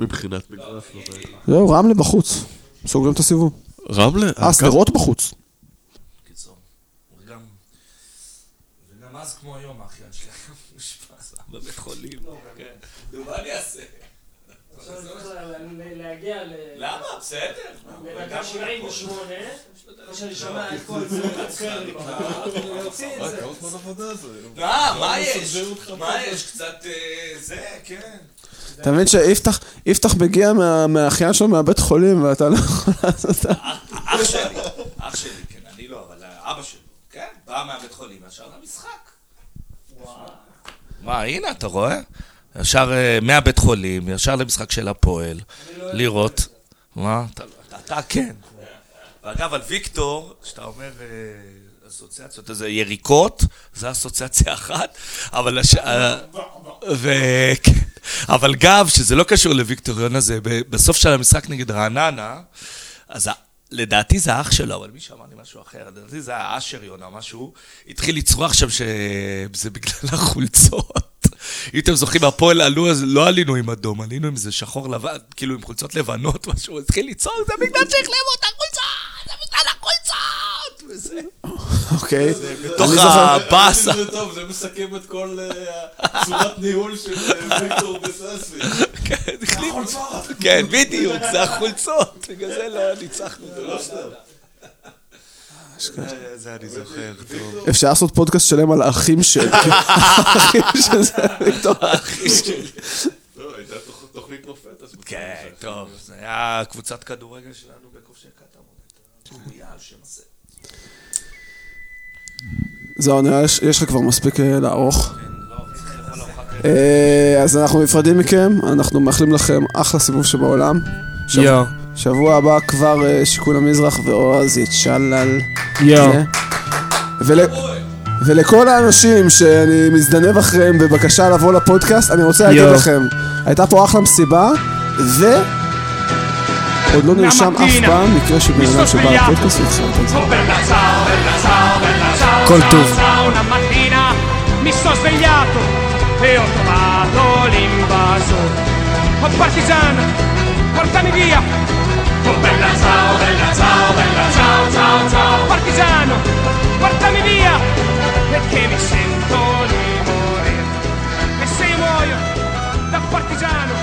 מבחינת מגרש. לא. זהו, רמלה בחוץ, סוגרים את הסיבוב. רמלה? אה, שדרות בחוץ. אז כמו היום, האחיין שלי היה מאושפז בבית חולים. כן. נו, מה אני אעשה? להגיע ל... למה? בסדר. לדקה 78, כמו שאני שומע את כל זה, כן, להוציא את זה. אה, מה יש? מה יש? קצת אה, זה, כן. אתה מבין שיפתח יפתח מגיע מה- מהאחיין שלו מהבית חולים ואתה לא יכול לעשות את זה. אח שלי, אח שלי, כן, אני לא, אבל אבא שלו, כן, בא מהבית חולים ישר למשחק. מה, הנה, אתה רואה? ישר אה, מהבית חולים, ישר למשחק של הפועל, לראות. מה? אתה- כן. ואגב, על ויקטור, שאתה אומר אה, אסוציאציות, איזה יריקות, זה אסוציאציה אחת, אבל... אה, כן. אבל גם, שזה לא קשור לוויקטור יונה, זה ב- בסוף של המשחק נגד רעננה, אז לדעתי זה האח שלו, אבל מישהו אמר לי משהו אחר, לדעתי זה היה אשר יונה, משהו, התחיל לצרוח שם שזה בגלל החולצות. אם אתם זוכרים, הפועל עלו, אז לא עלינו עם אדום, עלינו עם איזה שחור לבן, כאילו עם חולצות לבנות, (laughs) משהו, הוא התחיל לצעוק, זה בגלל שהחלמו את החולצות, זה בגלל החולצות! וזה, אוקיי. בתוך הבאסה. זה טוב, זה מסכם את כל אה, צורת ניהול של אה, ויקטור בססי. כן, החליט. כן, בדיוק, זה החולצות, בגלל זה לא ניצחנו. זה לא סתם. זה אני זוכר, טוב. אפשר לעשות פודקאסט שלם על האחים של... (laughs) האחים של זה, ויקטור. לא, הייתה תוכ- תוכנית מופת. אז כן, טוב, זה היה קבוצת כדורגל שלנו בכובשי קטמון. זהו, נראה לי שיש לך כבר מספיק אה, לערוך. אה, אז אנחנו נפרדים מכם, אנחנו מאחלים לכם אחלה סיבוב שבעולם. יואו. שבוע הבא כבר אה, שיכון המזרח ואועז יתשלל. יואו. ול... ולכל האנשים שאני מזדנב אחריהם בבקשה לבוא לפודקאסט, אני רוצה להגיד. לכם, הייתה פה אחלה מסיבה, ו... עוד לא נרשם אף. פעם מקרה של בן אדם שבא לפודקאסט והתחילת את זה. Ciao, ciao, ciao, ciao, ciao, una mattina mi sono svegliato e ho trovato. Oh portami via. Oh bella ciao, bella ciao, bella partigiano, portami via, perché mi sento di morire. E se io muoio da partigiano...